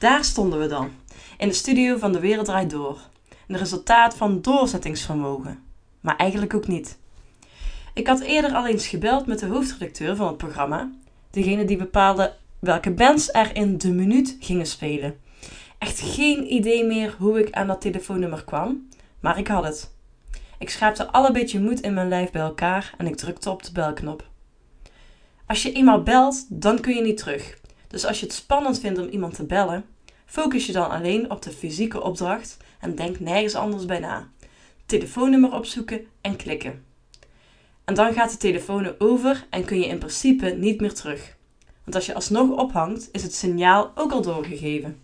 Daar stonden we dan, in de studio van De Wereld Draait Door. Een resultaat van doorzettingsvermogen. Maar eigenlijk ook niet. Ik had eerder al eens gebeld met de hoofdredacteur van het programma, degene die bepaalde welke bands er in de minuut gingen spelen. Echt geen idee meer hoe ik aan dat telefoonnummer kwam, maar ik had het. Ik schaapte alle beetje moed in mijn lijf bij elkaar en ik drukte op de belknop. Als je eenmaal belt, dan kun je niet terug. Dus als je het spannend vindt om iemand te bellen, focus je dan alleen op de fysieke opdracht en denk nergens anders bij na. Telefoonnummer opzoeken en klikken. En dan gaat de telefoon over en kun je in principe niet meer terug. Want als je alsnog ophangt, is het signaal ook al doorgegeven.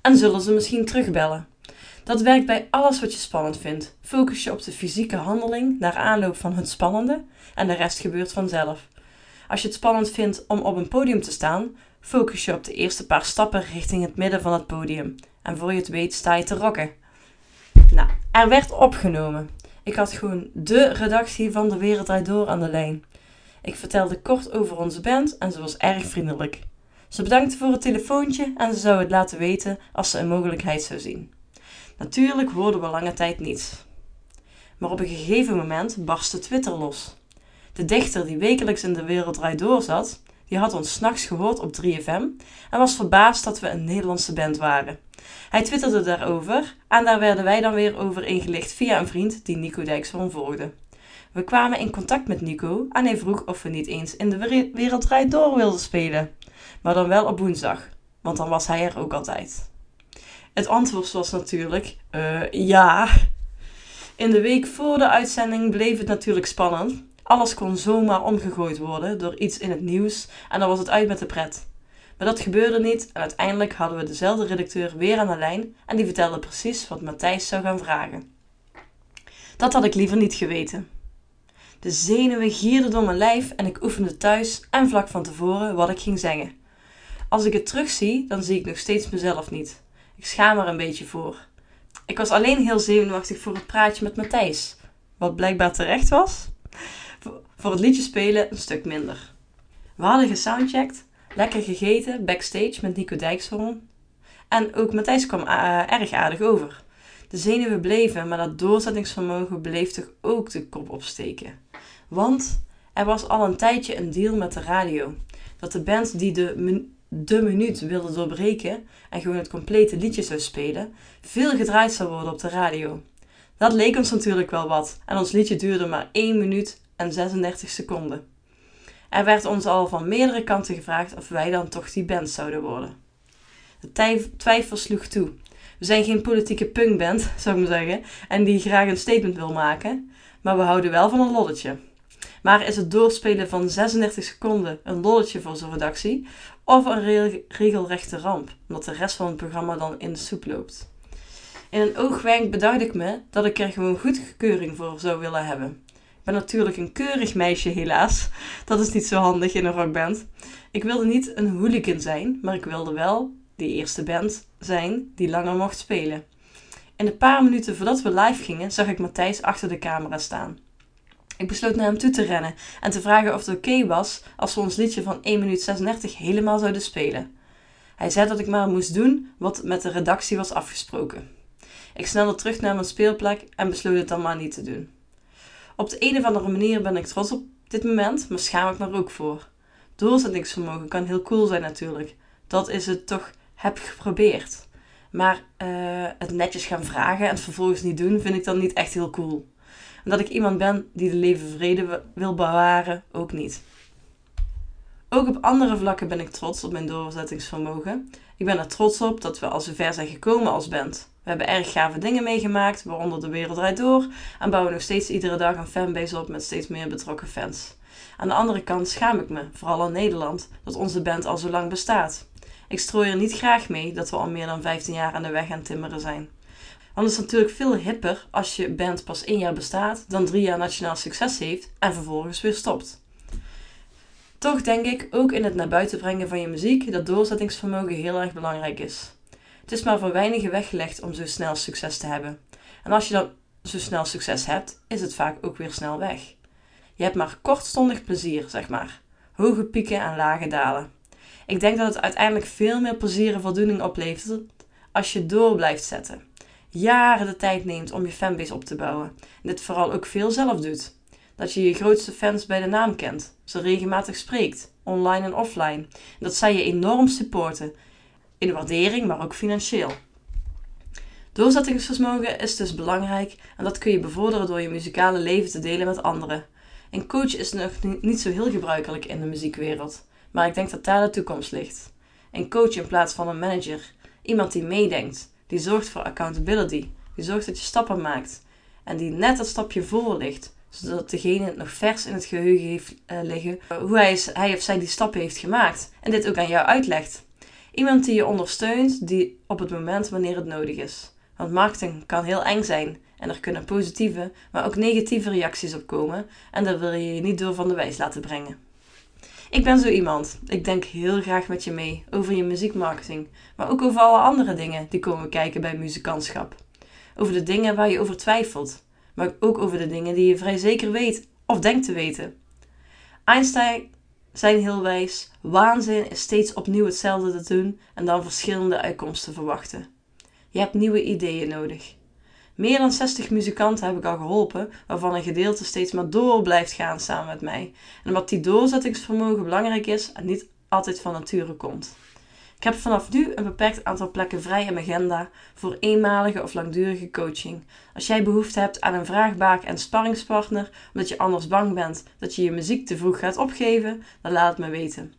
En zullen ze misschien terugbellen. Dat werkt bij alles wat je spannend vindt. Focus je op de fysieke handeling naar aanloop van het spannende en de rest gebeurt vanzelf. Als je het spannend vindt om op een podium te staan, focus je op de eerste paar stappen richting het midden van het podium. En voor je het weet sta je te rocken. Nou, er werd opgenomen. Ik had gewoon de redactie van De Wereld Door aan de lijn. Ik vertelde kort over onze band en ze was erg vriendelijk. Ze bedankte voor het telefoontje en ze zou het laten weten als ze een mogelijkheid zou zien. Natuurlijk hoorden we lange tijd niets. Maar op een gegeven moment barstte Twitter los. De dichter die wekelijks in de wereld draait door zat, die had ons s'nachts gehoord op 3FM en was verbaasd dat we een Nederlandse band waren. Hij twitterde daarover en daar werden wij dan weer over ingelicht via een vriend die Nico Dijkshoorn volgde. We kwamen in contact met Nico en hij vroeg of we niet eens in de wereld draait door wilden spelen. Maar dan wel op woensdag, want dan was hij er ook altijd. Het antwoord was natuurlijk uh, ja. In de week voor de uitzending bleef het natuurlijk spannend. Alles kon zomaar omgegooid worden door iets in het nieuws en dan was het uit met de pret. Maar dat gebeurde niet en uiteindelijk hadden we dezelfde redacteur weer aan de lijn en die vertelde precies wat Matthijs zou gaan vragen. Dat had ik liever niet geweten. De zenuwen gierden door mijn lijf en ik oefende thuis en vlak van tevoren wat ik ging zeggen. Als ik het terugzie, dan zie ik nog steeds mezelf niet. Ik schaam er een beetje voor. Ik was alleen heel zenuwachtig voor het praatje met Matthijs, wat blijkbaar terecht was. Voor het liedje spelen een stuk minder. We hadden gesoundcheckt, lekker gegeten backstage met Nico Dijkshoorn. En ook Matthijs kwam uh, erg aardig over. De zenuwen bleven, maar dat doorzettingsvermogen bleef toch ook de kop opsteken. Want er was al een tijdje een deal met de radio. Dat de band die de, de minuut wilde doorbreken en gewoon het complete liedje zou spelen, veel gedraaid zou worden op de radio. Dat leek ons natuurlijk wel wat en ons liedje duurde maar 1 minuut en 36 seconden. Er werd ons al van meerdere kanten gevraagd of wij dan toch die band zouden worden. De twijfel sloeg toe. We zijn geen politieke punkband, zou ik maar zeggen, en die graag een statement wil maken, maar we houden wel van een lolletje. Maar is het doorspelen van 36 seconden een lolletje voor zo'n redactie of een regelrechte ramp, omdat de rest van het programma dan in de soep loopt? In een oogwenk bedacht ik me dat ik er gewoon goedkeuring voor zou willen hebben. Ben natuurlijk een keurig meisje, helaas. Dat is niet zo handig in een rockband. Ik wilde niet een hooligan zijn, maar ik wilde wel die eerste band zijn die langer mocht spelen. In de paar minuten voordat we live gingen, zag ik Matthijs achter de camera staan. Ik besloot naar hem toe te rennen en te vragen of het oké was als we ons liedje van 1 minuut 36 helemaal zouden spelen. Hij zei dat ik maar moest doen wat met de redactie was afgesproken. Ik snelde terug naar mijn speelplek en besloot het dan maar niet te doen. Op de een of andere manier ben ik trots op dit moment, maar schaam ik me er ook voor. Doorzettingsvermogen kan heel cool zijn natuurlijk. Dat is het toch heb geprobeerd. Maar uh, het netjes gaan vragen en het vervolgens niet doen, vind ik dan niet echt heel cool. En dat ik iemand ben die de leven vrede wil bewaren, ook niet. Ook op andere vlakken ben ik trots op mijn doorzettingsvermogen. Ik ben er trots op dat we al zo ver zijn gekomen als band. We hebben erg gave dingen meegemaakt, waaronder de wereld draait door, en bouwen nog steeds iedere dag een fanbase op met steeds meer betrokken fans. Aan de andere kant schaam ik me, vooral in Nederland, dat onze band al zo lang bestaat. Ik strooi er niet graag mee dat we al meer dan 15 jaar aan de weg aan timmeren zijn. Want het is natuurlijk veel hipper als je band pas één jaar bestaat, dan drie jaar nationaal succes heeft en vervolgens weer stopt. Toch denk ik ook in het naar buiten brengen van je muziek dat doorzettingsvermogen heel erg belangrijk is. Het is maar voor weinigen weggelegd om zo snel succes te hebben. En als je dan zo snel succes hebt, is het vaak ook weer snel weg. Je hebt maar kortstondig plezier, zeg maar. Hoge pieken en lage dalen. Ik denk dat het uiteindelijk veel meer plezier en voldoening oplevert als je door blijft zetten. Jaren de tijd neemt om je fanbase op te bouwen. En dit vooral ook veel zelf doet. Dat je je grootste fans bij de naam kent, ze regelmatig spreekt, online en offline. Dat zij je enorm supporten, in waardering, maar ook financieel. Doorzettingsvermogen is dus belangrijk en dat kun je bevorderen door je muzikale leven te delen met anderen. Een coach is nog niet zo heel gebruikelijk in de muziekwereld, maar ik denk dat daar de toekomst ligt. Een coach in plaats van een manager, iemand die meedenkt, die zorgt voor accountability, die zorgt dat je stappen maakt en die net dat stapje voor ligt, zodat degene het nog vers in het geheugen heeft uh, liggen hoe hij, hij of zij die stappen heeft gemaakt en dit ook aan jou uitlegt. Iemand die je ondersteunt die op het moment wanneer het nodig is. Want marketing kan heel eng zijn en er kunnen positieve, maar ook negatieve reacties op komen en daar wil je je niet door van de wijs laten brengen. Ik ben zo iemand. Ik denk heel graag met je mee over je muziekmarketing, maar ook over alle andere dingen die komen kijken bij muzikantschap. Over de dingen waar je over twijfelt, maar ook over de dingen die je vrij zeker weet of denkt te weten. Einstein zijn heel wijs: waanzin is steeds opnieuw hetzelfde te doen en dan verschillende uitkomsten verwachten. Je hebt nieuwe ideeën nodig. Meer dan 60 muzikanten heb ik al geholpen, waarvan een gedeelte steeds maar door blijft gaan samen met mij. En omdat die doorzettingsvermogen belangrijk is en niet altijd van nature komt. Ik heb vanaf nu een beperkt aantal plekken vrij in mijn agenda voor eenmalige of langdurige coaching. Als jij behoefte hebt aan een vraagbaak en sparringspartner, omdat je anders bang bent dat je je muziek te vroeg gaat opgeven, dan laat het me weten.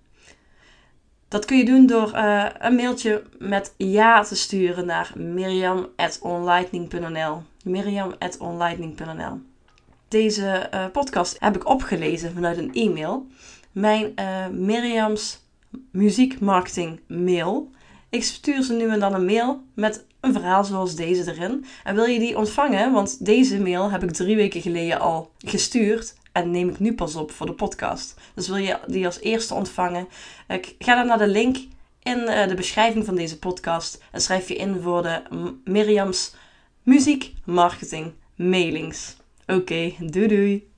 Dat kun je doen door uh, een mailtje met ja te sturen naar miriam.onlightning.nl miriam.onlightning.nl Deze uh, podcast heb ik opgelezen vanuit een e-mail. Mijn uh, Miriams muziekmarketing mail. Ik stuur ze nu en dan een mail met een verhaal zoals deze erin. En wil je die ontvangen? Want deze mail heb ik drie weken geleden al gestuurd. En neem ik nu pas op voor de podcast. Dus wil je die als eerste ontvangen? Ga dan naar de link in eh, de beschrijving van deze podcast. En schrijf je in voor de Miriams muziek marketing mailings. Oké, doei doei.